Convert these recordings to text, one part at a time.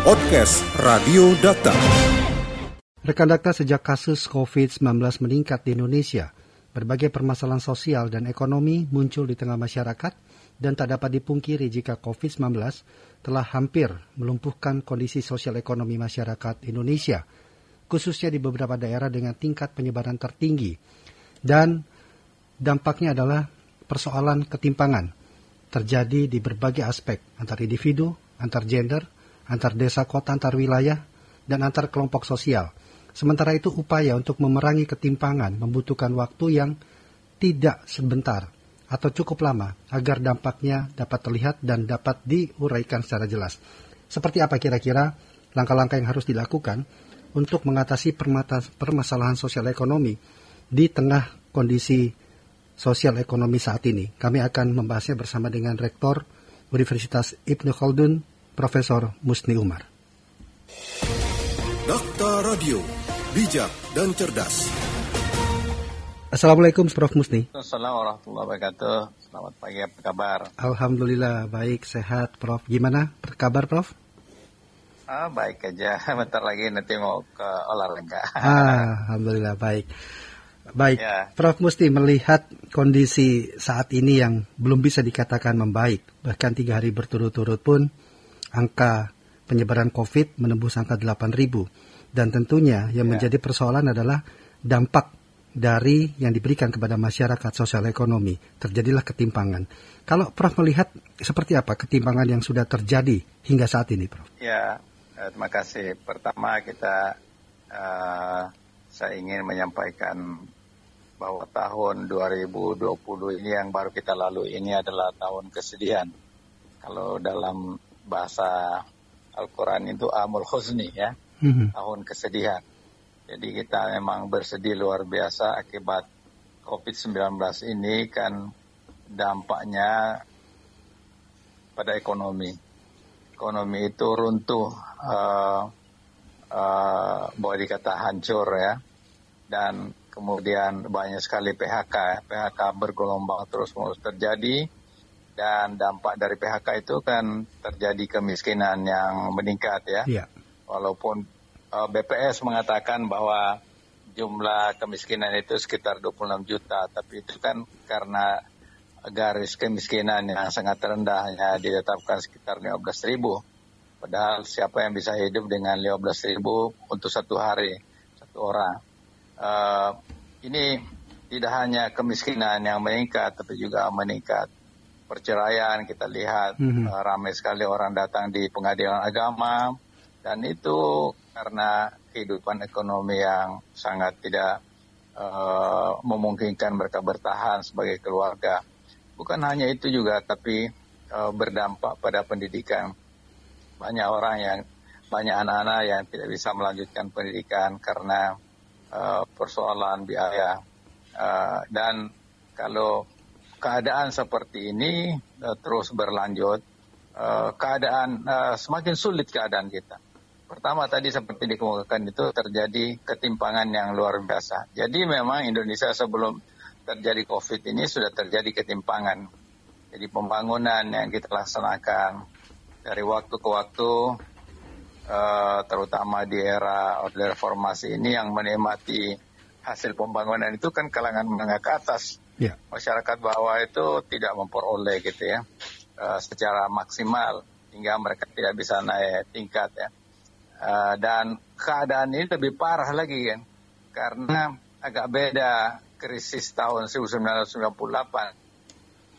Podcast Radio Data. Rekan data sejak kasus COVID-19 meningkat di Indonesia, berbagai permasalahan sosial dan ekonomi muncul di tengah masyarakat dan tak dapat dipungkiri jika COVID-19 telah hampir melumpuhkan kondisi sosial ekonomi masyarakat Indonesia, khususnya di beberapa daerah dengan tingkat penyebaran tertinggi. Dan dampaknya adalah persoalan ketimpangan terjadi di berbagai aspek antar individu, antar gender, antar desa kota, antar wilayah, dan antar kelompok sosial. Sementara itu upaya untuk memerangi ketimpangan membutuhkan waktu yang tidak sebentar atau cukup lama agar dampaknya dapat terlihat dan dapat diuraikan secara jelas. Seperti apa kira-kira langkah-langkah yang harus dilakukan untuk mengatasi permasalahan sosial ekonomi di tengah kondisi sosial ekonomi saat ini. Kami akan membahasnya bersama dengan Rektor Universitas Ibnu Khaldun, Profesor Musni Umar. Dokter Radio, bijak dan cerdas. Assalamualaikum Prof Musni. Assalamualaikum warahmatullahi wabarakatuh. Selamat pagi, apa kabar? Alhamdulillah baik, sehat Prof. Gimana kabar Prof? Ah, baik aja. Bentar lagi nanti mau ke olahraga. Ah, Alhamdulillah baik. Baik, ya. Prof Musti melihat kondisi saat ini yang belum bisa dikatakan membaik, bahkan tiga hari berturut-turut pun angka penyebaran COVID menembus angka 8.000 dan tentunya yang ya. menjadi persoalan adalah dampak dari yang diberikan kepada masyarakat sosial ekonomi terjadilah ketimpangan. Kalau Prof melihat seperti apa ketimpangan yang sudah terjadi hingga saat ini, Prof? Ya, eh, terima kasih. Pertama kita uh, saya ingin menyampaikan bahwa tahun 2020 ini yang baru kita lalui ini adalah tahun kesedihan. Kalau dalam bahasa Al-Quran itu Amul Khuzni ya, mm-hmm. tahun kesedihan. Jadi kita memang bersedih luar biasa akibat COVID-19 ini kan dampaknya pada ekonomi. Ekonomi itu runtuh, uh, uh, boleh dikata hancur ya, dan kemudian banyak sekali PHK. PHK bergelombang terus-menerus terjadi dan dampak dari PHK itu kan terjadi kemiskinan yang meningkat ya. Yeah. Walaupun uh, eh, BPS mengatakan bahwa jumlah kemiskinan itu sekitar 26 juta, tapi itu kan karena garis kemiskinan yang sangat rendahnya ditetapkan sekitar 15 ribu. Padahal siapa yang bisa hidup dengan 15 ribu untuk satu hari, satu orang. Uh, ini tidak hanya kemiskinan yang meningkat, tapi juga meningkat perceraian kita lihat mm-hmm. uh, ramai sekali orang datang di pengadilan agama dan itu karena kehidupan ekonomi yang sangat tidak uh, memungkinkan mereka bertahan sebagai keluarga. Bukan hanya itu juga tapi uh, berdampak pada pendidikan. Banyak orang yang banyak anak-anak yang tidak bisa melanjutkan pendidikan karena uh, persoalan biaya uh, dan kalau keadaan seperti ini uh, terus berlanjut, uh, keadaan uh, semakin sulit keadaan kita. Pertama tadi seperti dikemukakan itu terjadi ketimpangan yang luar biasa. Jadi memang Indonesia sebelum terjadi COVID ini sudah terjadi ketimpangan. Jadi pembangunan yang kita laksanakan dari waktu ke waktu, terutama di era Orde Reformasi ini yang menikmati hasil pembangunan itu kan kalangan menengah ke atas yeah. masyarakat bawah itu tidak memperoleh gitu ya uh, secara maksimal hingga mereka tidak bisa naik tingkat ya. Uh, dan keadaan ini lebih parah lagi kan karena agak beda krisis tahun 1998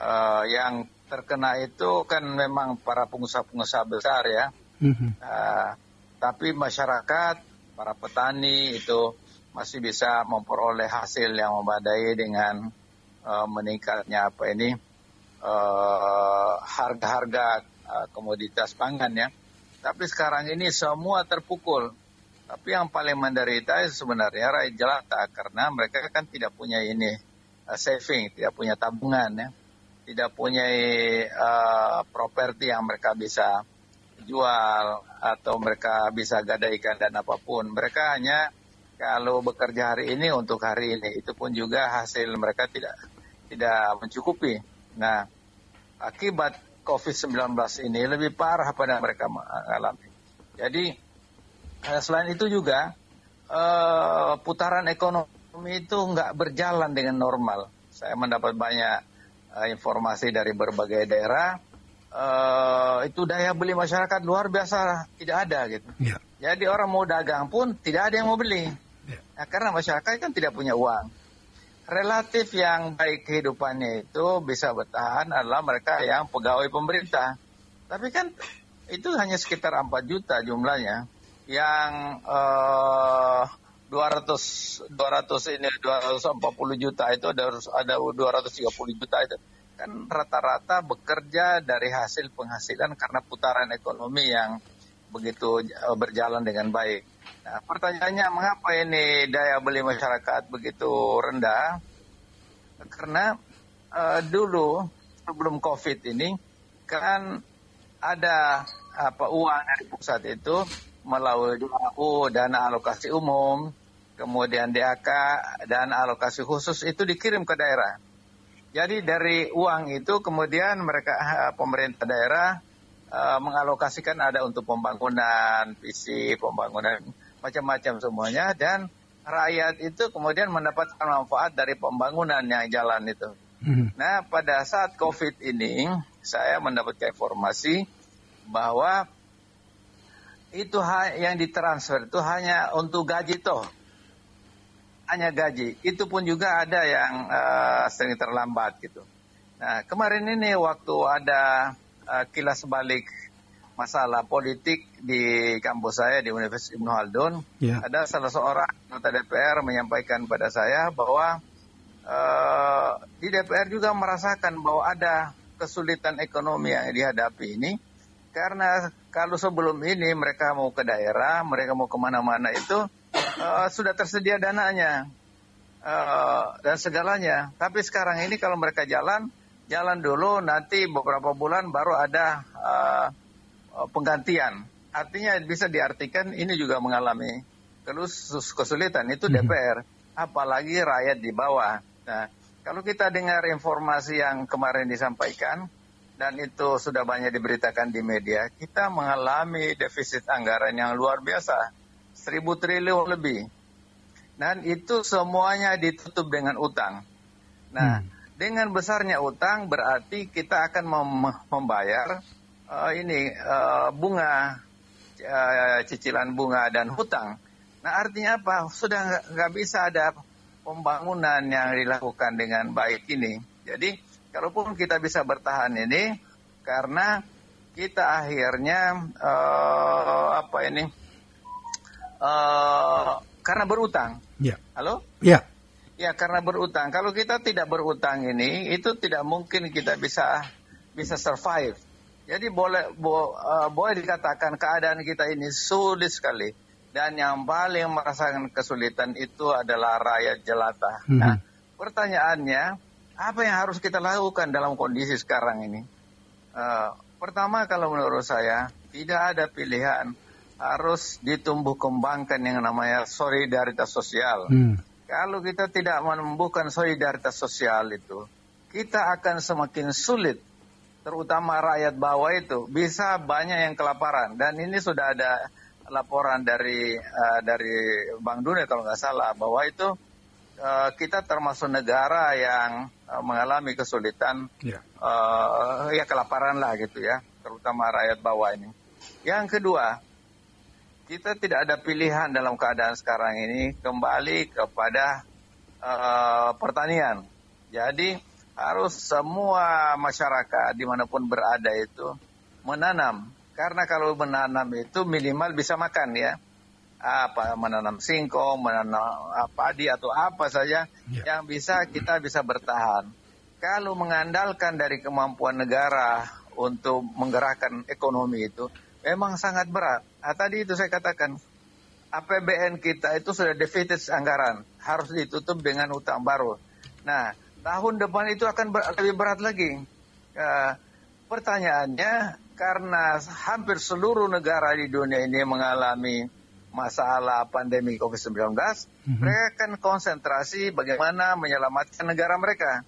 uh, yang terkena itu kan memang para pengusaha-pengusaha besar ya. Mm-hmm. Uh, tapi masyarakat, para petani itu masih bisa memperoleh hasil yang memadai dengan uh, meningkatnya apa ini uh, harga-harga uh, komoditas pangan ya. Tapi sekarang ini semua terpukul. Tapi yang paling menderita sebenarnya rakyat jelata karena mereka kan tidak punya ini uh, saving, tidak punya tabungan ya, tidak punya uh, properti yang mereka bisa jual atau mereka bisa gadaikan dan apa pun. Mereka hanya kalau bekerja hari ini untuk hari ini itu pun juga hasil mereka tidak tidak mencukupi. Nah, akibat COVID-19 ini lebih parah pada mereka mengalami. Jadi uh, selain itu juga uh, putaran ekonomi itu nggak berjalan dengan normal. Saya mendapat banyak uh, informasi dari berbagai daerah. Uh, itu daya beli masyarakat luar biasa tidak ada gitu. Yeah. Jadi orang mau dagang pun tidak ada yang mau beli. Yeah. Nah, karena masyarakat kan tidak punya uang. Relatif yang baik kehidupannya itu bisa bertahan adalah mereka yang pegawai pemerintah. Tapi kan itu hanya sekitar 4 juta jumlahnya yang uh, 200 200 ini 240 juta itu ada ada 230 juta itu kan rata-rata bekerja dari hasil penghasilan karena putaran ekonomi yang begitu uh, berjalan dengan baik. Nah, pertanyaannya mengapa ini daya beli masyarakat begitu rendah? Karena uh, dulu sebelum Covid ini kan ada apa uang dari pusat itu melalui DAU dana alokasi umum, kemudian DAK dana alokasi khusus itu dikirim ke daerah. Jadi dari uang itu kemudian mereka eh, pemerintah daerah uh, mengalokasikan ada untuk pembangunan visi, pembangunan macam-macam semuanya dan rakyat itu kemudian mendapatkan manfaat dari pembangunan yang jalan itu. Hmm. Nah, pada saat Covid ini saya mendapatkan informasi bahwa itu yang ditransfer itu hanya untuk gaji toh. Hanya gaji. Itu pun juga ada yang uh, sering terlambat gitu. Nah, kemarin ini waktu ada uh, kilas balik masalah politik di kampus saya di Universitas Ibnu Haldun, yeah. ada salah seorang anggota DPR menyampaikan pada saya bahwa uh, di DPR juga merasakan bahwa ada kesulitan ekonomi yang dihadapi ini karena kalau sebelum ini mereka mau ke daerah, mereka mau ke mana-mana itu uh, sudah tersedia dananya uh, dan segalanya. Tapi sekarang ini kalau mereka jalan, jalan dulu nanti beberapa bulan baru ada uh, penggantian. Artinya bisa diartikan ini juga mengalami kesulitan itu mhm. DPR, apalagi rakyat di bawah. Nah, kalau kita dengar informasi yang kemarin disampaikan, dan itu sudah banyak diberitakan di media, kita mengalami defisit anggaran yang luar biasa, seribu triliun lebih. Dan itu semuanya ditutup dengan utang. Nah, hmm. dengan besarnya utang berarti kita akan mem membayar uh, ini uh, bunga, uh, cicilan bunga dan hutang. Nah, artinya apa? Sudah nggak bisa ada pembangunan yang dilakukan dengan baik ini. Jadi kalaupun kita bisa bertahan ini karena kita akhirnya uh, apa ini uh, karena berutang. Ya. Halo? Ya. Ya karena berutang. Kalau kita tidak berutang ini itu tidak mungkin kita bisa bisa survive. Jadi boleh bo, uh, boleh dikatakan keadaan kita ini sulit sekali dan yang paling merasakan kesulitan itu adalah rakyat jelata. Mm -hmm. Nah, pertanyaannya apa yang harus kita lakukan dalam kondisi sekarang ini? Uh, pertama kalau menurut saya tidak ada pilihan harus ditumbuh kembangkan yang namanya solidaritas sosial. Hmm. Kalau kita tidak menumbuhkan solidaritas sosial itu, kita akan semakin sulit, terutama rakyat bawah itu bisa banyak yang kelaparan. Dan ini sudah ada laporan dari uh, dari Bank Dunia kalau nggak salah bahwa itu uh, kita termasuk negara yang uh, mengalami kesulitan. Ya. uh, ya kelaparan lah gitu ya, terutama rakyat bawah ini. Yang kedua, kita tidak ada pilihan dalam keadaan sekarang ini kembali kepada uh, pertanian. Jadi harus semua masyarakat di mana pun berada itu menanam. Karena kalau menanam itu minimal bisa makan ya apa menanam singkong, menanam padi atau apa saja ya. yang bisa kita bisa bertahan. Kalau mengandalkan dari kemampuan negara untuk menggerakkan ekonomi itu memang sangat berat. Nah, tadi itu saya katakan APBN kita itu sudah defisit anggaran, harus ditutup dengan utang baru. Nah, tahun depan itu akan ber lebih berat lagi. Uh, pertanyaannya karena hampir seluruh negara di dunia ini mengalami masalah pandemi COVID-19, mm-hmm. mereka akan konsentrasi bagaimana menyelamatkan negara mereka.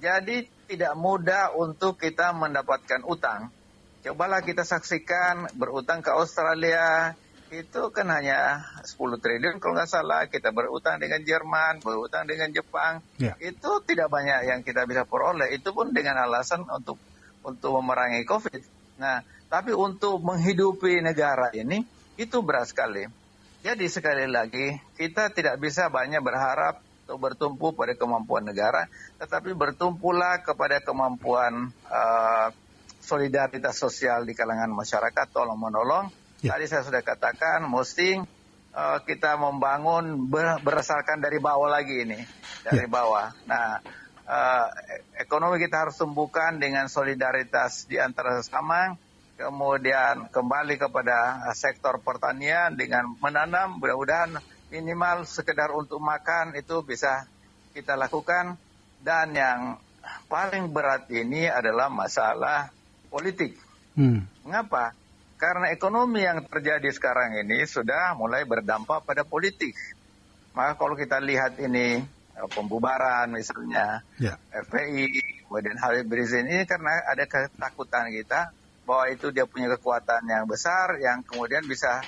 Jadi tidak mudah untuk kita mendapatkan utang. Cobalah kita saksikan berutang ke Australia, itu kan hanya 10 triliun kalau nggak salah kita berutang dengan Jerman, berutang dengan Jepang, ya. itu tidak banyak yang kita bisa peroleh. Itu pun dengan alasan untuk untuk memerangi COVID. Nah, tapi untuk menghidupi negara ini itu berat sekali. Jadi sekali lagi kita tidak bisa banyak berharap atau bertumpu pada kemampuan negara, tetapi bertumpulah kepada kemampuan uh, solidaritas sosial di kalangan masyarakat, tolong menolong Ya. Tadi saya sudah katakan mesti uh, kita membangun ber, berdasarkan dari bawah lagi ini, dari ya. bawah. Nah, uh, ekonomi kita harus tumbuhkan dengan solidaritas di antara sesama, kemudian kembali kepada sektor pertanian dengan menanam, mudah-mudahan minimal sekedar untuk makan itu bisa kita lakukan dan yang paling berat ini adalah masalah politik. Hmm. Mengapa? Karena ekonomi yang terjadi sekarang ini sudah mulai berdampak pada politik. Maka kalau kita lihat ini eh, pembubaran misalnya ya. FPI, kemudian Habib Rizin ini karena ada ketakutan kita bahwa itu dia punya kekuatan yang besar yang kemudian bisa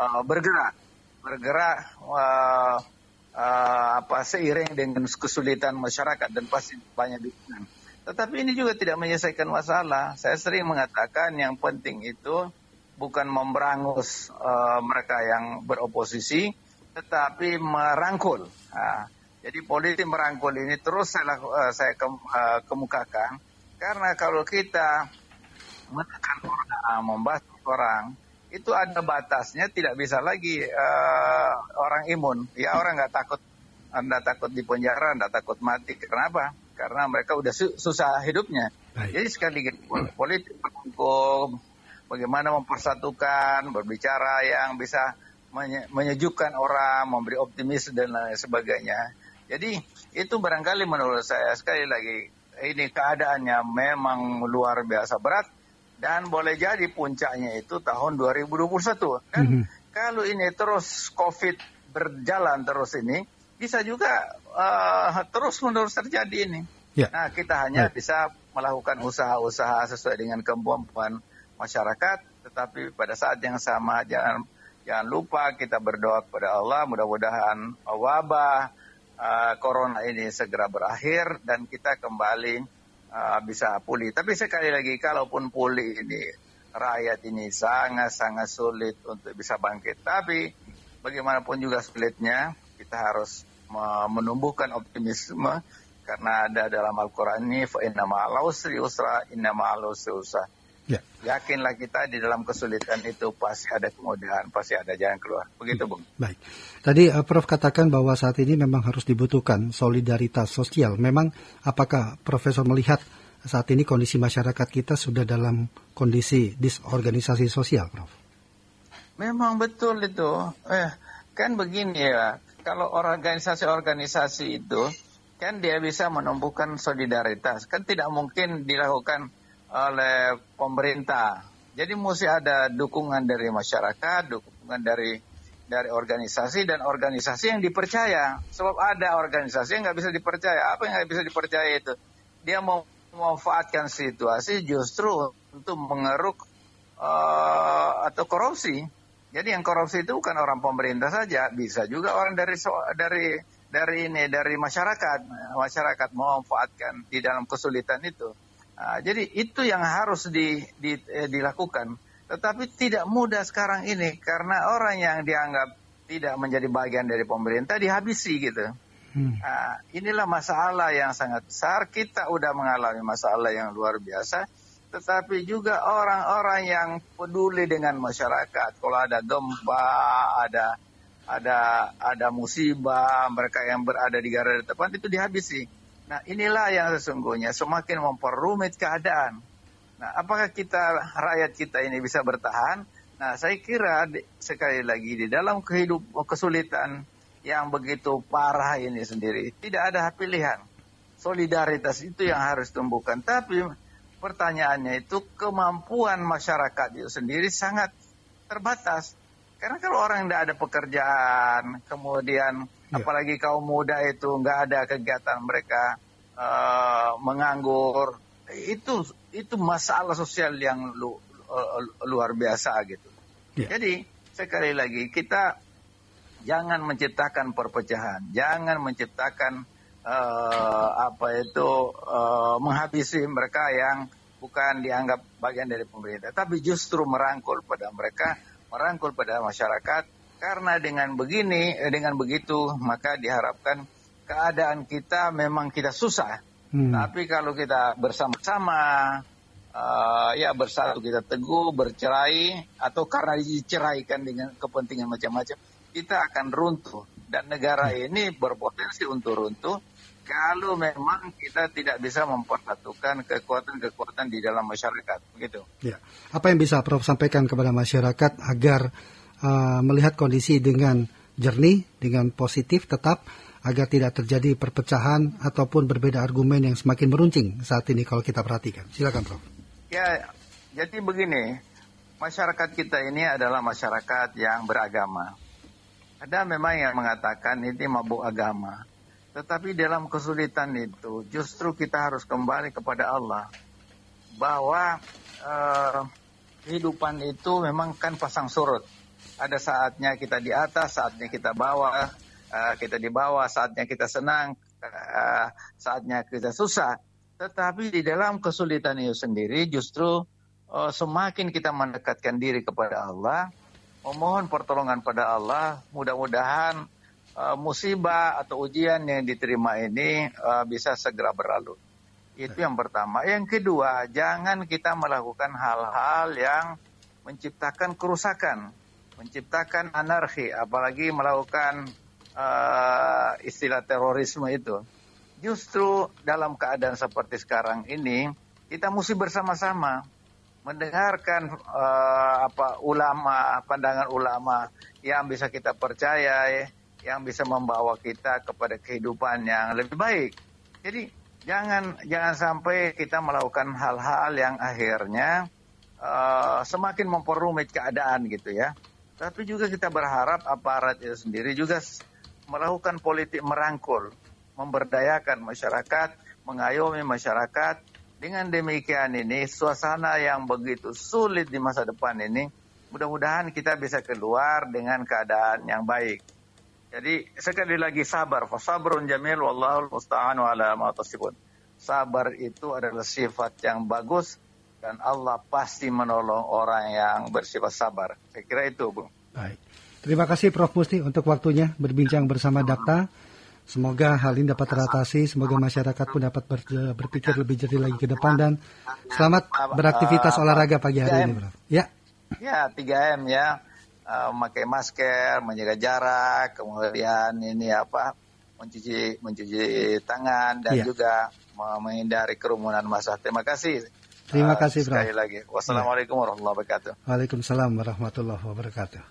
uh, bergerak, bergerak uh, uh, apa seiring dengan kesulitan masyarakat dan pasti banyak dukungan. Tetapi ini juga tidak menyelesaikan masalah. Saya sering mengatakan yang penting itu bukan memberangus uh, mereka yang beroposisi, tetapi merangkul. Nah, jadi politik merangkul ini terus saya, uh, saya ke, uh, kemukakan, karena kalau kita menekan orang, membahas orang, itu ada batasnya, tidak bisa lagi uh, orang imun. Ya orang nggak takut, anda takut di penjara, anda takut mati. Kenapa? Karena mereka udah su susah hidupnya. Baik. Jadi sekali lagi politik hukum bagaimana mempersatukan, berbicara yang bisa menyejukkan orang, memberi optimis dan lain sebagainya. Jadi itu barangkali menurut saya sekali lagi ini keadaannya memang luar biasa berat dan boleh jadi puncaknya itu tahun 2021 kan. Mm -hmm. Kalau ini terus COVID berjalan terus ini bisa juga uh, terus menerus terjadi ini. Yeah. Nah kita hanya yeah. bisa melakukan usaha-usaha sesuai dengan kemampuan masyarakat, tetapi pada saat yang sama jangan jangan lupa kita berdoa kepada Allah mudah-mudahan wabah uh, corona ini segera berakhir dan kita kembali uh, bisa pulih. Tapi sekali lagi kalaupun pulih ini rakyat ini sangat-sangat sulit untuk bisa bangkit. Tapi bagaimanapun juga sulitnya kita harus menumbuhkan optimisme karena ada dalam Al-Quran ini fa inna ma'al usri usra inna ma'al usri usra Ya. Yakinlah kita di dalam kesulitan itu pasti ada kemudahan, pasti ada jalan keluar. Begitu, Bung. Baik. Tadi uh, Prof katakan bahwa saat ini memang harus dibutuhkan solidaritas sosial. Memang apakah Profesor melihat saat ini kondisi masyarakat kita sudah dalam kondisi disorganisasi sosial, Prof? Memang betul itu. Eh, kan begini ya, kalau organisasi-organisasi itu kan dia bisa menumbuhkan solidaritas. Kan tidak mungkin dilakukan oleh pemerintah. Jadi mesti ada dukungan dari masyarakat, dukungan dari dari organisasi dan organisasi yang dipercaya. Sebab ada organisasi yang nggak bisa dipercaya. Apa yang nggak bisa dipercaya itu? Dia mau memanfaatkan situasi justru untuk mengeruk uh, atau korupsi. Jadi yang korupsi itu bukan orang pemerintah saja, bisa juga orang dari dari dari ini dari masyarakat. Masyarakat memanfaatkan di dalam kesulitan itu. Nah, jadi itu yang harus di, di, eh, dilakukan. Tetapi tidak mudah sekarang ini karena orang yang dianggap tidak menjadi bagian dari pemerintah dihabisi gitu. Hmm. Nah, inilah masalah yang sangat besar. Kita udah mengalami masalah yang luar biasa. Tetapi juga orang-orang yang peduli dengan masyarakat. Kalau ada gempa, ada ada ada musibah, mereka yang berada di garda depan itu dihabisi. Nah inilah yang sesungguhnya semakin memperumit keadaan. Nah apakah kita rakyat kita ini bisa bertahan? Nah saya kira sekali lagi di dalam kehidupan kesulitan yang begitu parah ini sendiri tidak ada pilihan. Solidaritas itu yang harus tumbuhkan. Tapi pertanyaannya itu kemampuan masyarakat itu sendiri sangat terbatas. Karena kalau orang tidak ada pekerjaan, kemudian. Apalagi kaum muda itu nggak ada kegiatan mereka uh, menganggur, itu itu masalah sosial yang lu, uh, luar biasa gitu. Yeah. Jadi sekali lagi kita jangan menciptakan perpecahan, jangan menciptakan uh, apa itu uh, menghabisi mereka yang bukan dianggap bagian dari pemerintah, tapi justru merangkul pada mereka, merangkul pada masyarakat. Karena dengan begini, eh, dengan begitu, maka diharapkan keadaan kita memang kita susah. Hmm. Tapi kalau kita bersama-sama, uh, ya bersatu kita teguh, bercerai, atau karena diceraikan dengan kepentingan macam-macam, kita akan runtuh. Dan negara hmm. ini berpotensi untuk runtuh kalau memang kita tidak bisa mempersatukan kekuatan-kekuatan di dalam masyarakat, begitu. Ya, apa yang bisa Prof sampaikan kepada masyarakat agar uh, melihat kondisi dengan jernih, dengan positif, tetap agar tidak terjadi perpecahan ataupun berbeda argumen yang semakin meruncing saat ini kalau kita perhatikan. Silakan, Prof. Ya, jadi begini, masyarakat kita ini adalah masyarakat yang beragama. Ada memang yang mengatakan ini mabuk agama. Tetapi dalam kesulitan itu justru kita harus kembali kepada Allah. Bahwa uh, kehidupan itu memang kan pasang surut. Ada saatnya kita di atas, saatnya kita bawah, uh, kita di bawah, saatnya kita senang, uh, saatnya kita susah. Tetapi di dalam kesulitan itu sendiri justru uh, semakin kita mendekatkan diri kepada Allah, memohon pertolongan pada Allah, mudah-mudahan uh, musibah atau ujian yang diterima ini uh, bisa segera berlalu. Itu yang pertama. Yang kedua, jangan kita melakukan hal-hal yang menciptakan kerusakan, menciptakan anarki, apalagi melakukan uh, istilah terorisme itu. Justru dalam keadaan seperti sekarang ini, kita mesti bersama-sama mendengarkan uh, apa ulama, pandangan ulama yang bisa kita percaya, ya, yang bisa membawa kita kepada kehidupan yang lebih baik. Jadi jangan jangan sampai kita melakukan hal-hal yang akhirnya uh, semakin memperumit keadaan gitu ya. Tapi juga kita berharap aparat itu sendiri juga melakukan politik merangkul, memberdayakan masyarakat, mengayomi masyarakat. Dengan demikian ini suasana yang begitu sulit di masa depan ini, mudah-mudahan kita bisa keluar dengan keadaan yang baik. Jadi sekali lagi sabar. Fasabrun jamil wallahul musta'anu ala ma. Sabar itu adalah sifat yang bagus dan Allah pasti menolong orang yang bersifat sabar. Saya kira itu, Bu. Baik. Terima kasih Prof. Musti untuk waktunya berbincang bersama Dakta. Semoga hal ini dapat teratasi, semoga masyarakat pun dapat ber, berpikir lebih jernih lagi ke depan dan selamat beraktivitas olahraga pagi hari ini, Prof. Ya. Ya, 3M ya uh, memakai masker, menjaga jarak, kemudian ini apa mencuci mencuci tangan dan yeah. juga menghindari kerumunan massa. Terima kasih. Terima kasih, Bro. Sekali lagi. Wassalamualaikum warahmatullahi wabarakatuh. Waalaikumsalam warahmatullahi wabarakatuh.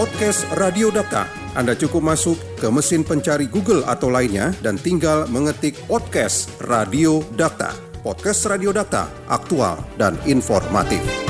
Podcast Radio Data. Anda cukup masuk ke mesin pencari Google atau lainnya dan tinggal mengetik podcast Radio Data. Podcast Radio Data, aktual dan informatif.